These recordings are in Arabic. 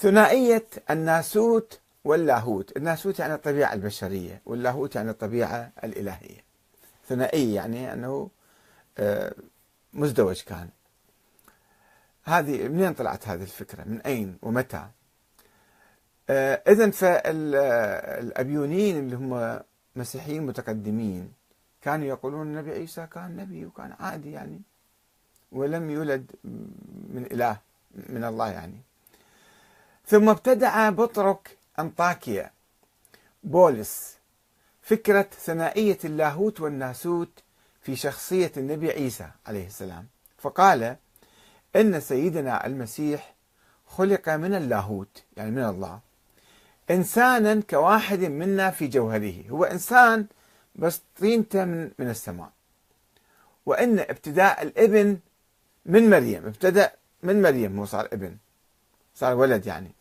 ثنائية الناسوت واللاهوت. الناسوت يعني الطبيعة البشرية واللاهوت يعني الطبيعة الإلهية. ثنائية يعني أنه آه، مزدوج كان. هذه منين طلعت هذه الفكرة؟ من أين ومتى؟ آه، إذا فالأبيونيين اللي هم مسيحيين متقدمين كانوا يقولون النبي عيسى كان نبي وكان عادي يعني ولم يولد من إله من الله يعني. ثم ابتدع بطرك أنطاكيا بولس فكرة ثنائية اللاهوت والناسوت في شخصية النبي عيسى عليه السلام. فقال إن سيدنا المسيح خلق من اللاهوت يعني من الله إنسانا كواحد منا في جوهره. هو إنسان بس طينته من, من السماء. وإن ابتداء الإبن من مريم ابتدأ من مريم هو صار إبن صار ولد يعني.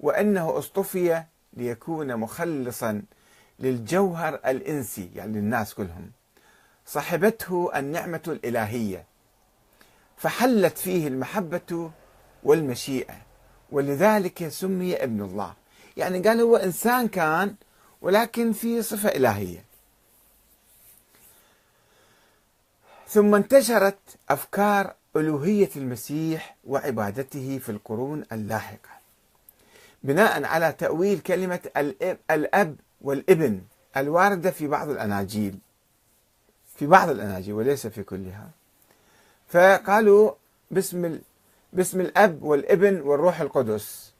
وأنه اصطفي ليكون مخلصا للجوهر الإنسي يعني للناس كلهم. صحبته النعمة الإلهية. فحلت فيه المحبة والمشيئة ولذلك سمي ابن الله. يعني قال هو إنسان كان ولكن في صفة إلهية. ثم انتشرت أفكار ألوهية المسيح وعبادته في القرون اللاحقة. بناء على تأويل كلمة الأب والإبن الواردة في بعض الأناجيل. في بعض الأناجيل وليس في كلها. فقالوا باسم باسم الأب والإبن والروح القدس.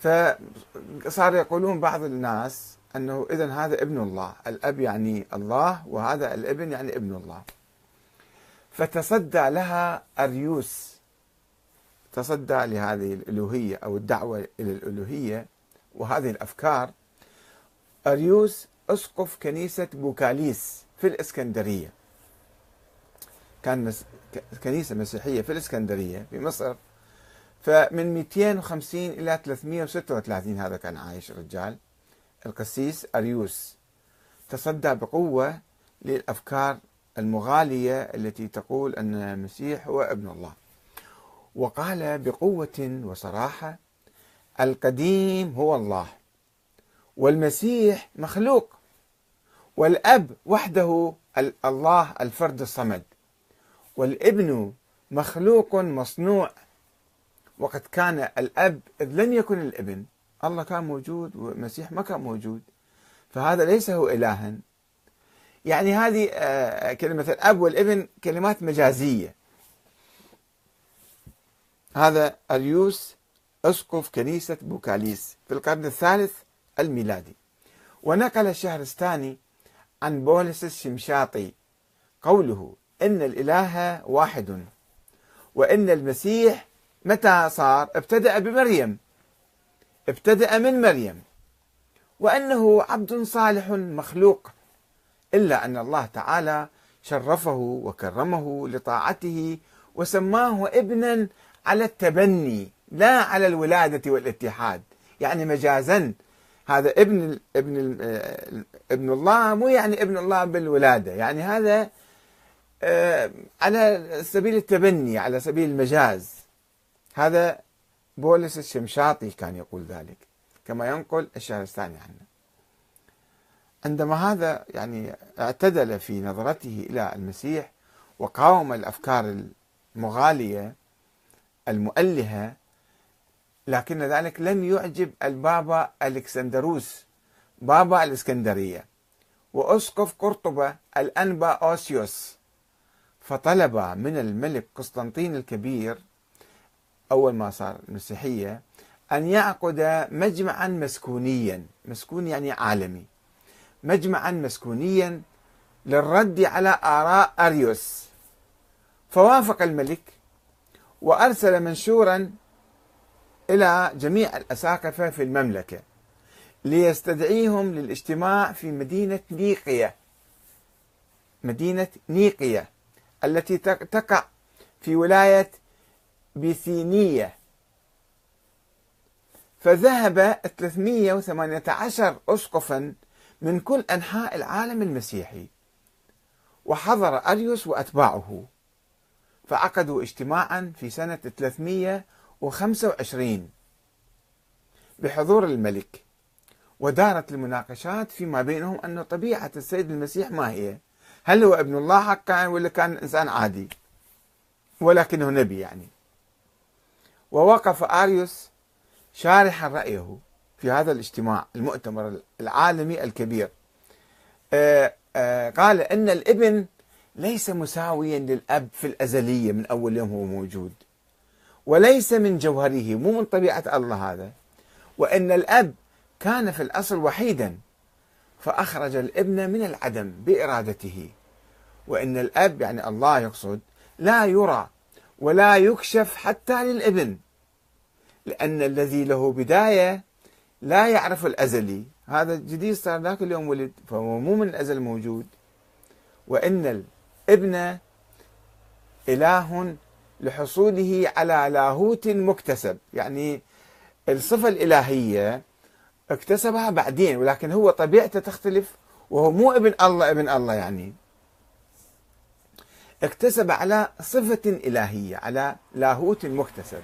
فصار يقولون بعض الناس أنه إذا هذا ابن الله. الأب يعني الله وهذا الإبن يعني ابن الله. فتصدى لها أريوس. تصدى لهذه الألوهية أو الدعوة إلى الألوهية وهذه الأفكار. أريوس أسقف كنيسة بوكاليس في الإسكندرية. كان مس... كنيسة مسيحية في الإسكندرية في مصر. فمن 250 إلى 336 هذا كان عايش الرجال. القسيس أريوس تصدى بقوة للأفكار المغالية التي تقول أن المسيح هو ابن الله. وقال بقوة وصراحة القديم هو الله والمسيح مخلوق والأب وحده الله الفرد الصمد والابن مخلوق مصنوع. وقد كان الأب إذ لم يكن الابن الله كان موجود والمسيح ما كان موجود فهذا ليس هو إلها. يعني هذه آه، كلمة الأب والابن كلمات مجازية. هذا أريوس أسقف كنيسة بوكاليس في القرن الثالث الميلادي. ونقل الشهرستاني عن بولس الشمشاطي قوله إن الإله واحد وإن المسيح متى صار؟ ابتدأ بمريم ابتدأ من مريم وأنه عبد صالح مخلوق إلا أن الله تعالى شرفه وكرمه لطاعته وسماه ابنا على التبني لا على الولادة والاتحاد. يعني مجازا هذا ابن ابن ابن الله مو يعني ابن الله بالولادة. يعني هذا آه، على سبيل التبني على سبيل المجاز. هذا بولس الشمشاطي كان يقول ذلك كما ينقل الشهرستاني عنه. عندما هذا يعني اعتدل في نظرته إلى المسيح وقاوم الأفكار المغالية المؤلهة لكن ذلك لم يعجب البابا ألكسندروس. بابا الإسكندرية. وأسقف قرطبة الأنبا أوسيوس. فطلب من الملك قسطنطين الكبير أول ما صار المسيحية أن يعقد مجمعا مسكونيا. مسكون يعني عالمي. مجمعا مسكونيا للرد على آراء أريوس. فوافق الملك وأرسل منشورا إلى جميع الأساقفة في المملكة ليستدعيهم للاجتماع في مدينة نيقية. مدينة نيقية التي تقع في ولاية بيثينية. فذهب 318 أسقفا من كل أنحاء العالم المسيحي وحضر أريوس وأتباعه. فعقدوا اجتماعا في سنة 325 بحضور الملك ودارت المناقشات فيما بينهم أن طبيعة السيد المسيح ما هي؟ هل هو ابن الله حقا ولا كان إنسان عادي؟ ولكنه نبي يعني. ووقف آريوس شارحا رأيه في هذا الاجتماع المؤتمر العالمي الكبير. آه، آه، قال أن الابن ليس مساويا للأب في الأزلية من أول يوم هو موجود وليس من جوهره مو من طبيعة الله هذا. وأن الأب كان في الأصل وحيدا فأخرج الابن من العدم بإرادته. وأن الأب يعني الله يقصد لا يرى ولا يكشف حتى للابن لأن الذي له بداية لا يعرف الأزلي. هذا جديد صار ذاك اليوم ولد فهو مو من الأزل موجود. وإن الابن إله لحصوله على لاهوت مكتسب. يعني الصفة الإلهية اكتسبها بعدين ولكن هو طبيعته تختلف وهو مو ابن الله ابن الله يعني. اكتسب على صفة إلهية على لاهوت مكتسب.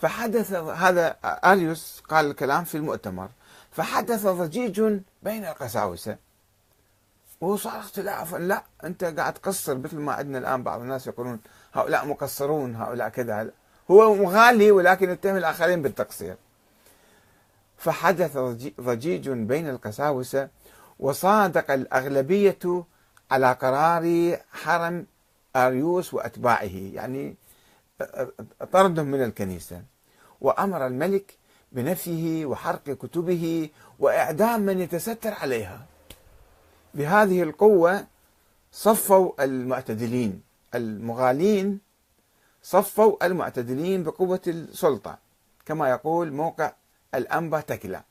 فحدث هذا أريوس قال الكلام في المؤتمر فحدث ضجيج بين القساوسة. وصار اختلاف لا أنت قاعد تقصر مثل ما عندنا الآن بعض الناس يقولون هؤلاء مقصرون هؤلاء كذا. هو مغالي ولكن يتهم الآخرين بالتقصير. فحدث ضجيج بين القساوسة وصادق الأغلبية على قرار حرم أريوس وأتباعه يعني طردهم من الكنيسة. وأمر الملك بنفيه وحرق كتبه وإعدام من يتستر عليها. بهذه القوة صفوا المعتدلين. المغالين صفوا المعتدلين بقوة السلطة. كما يقول موقع الأنبا تكلا.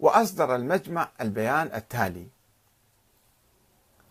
وأصدر المجمع البيان التالي.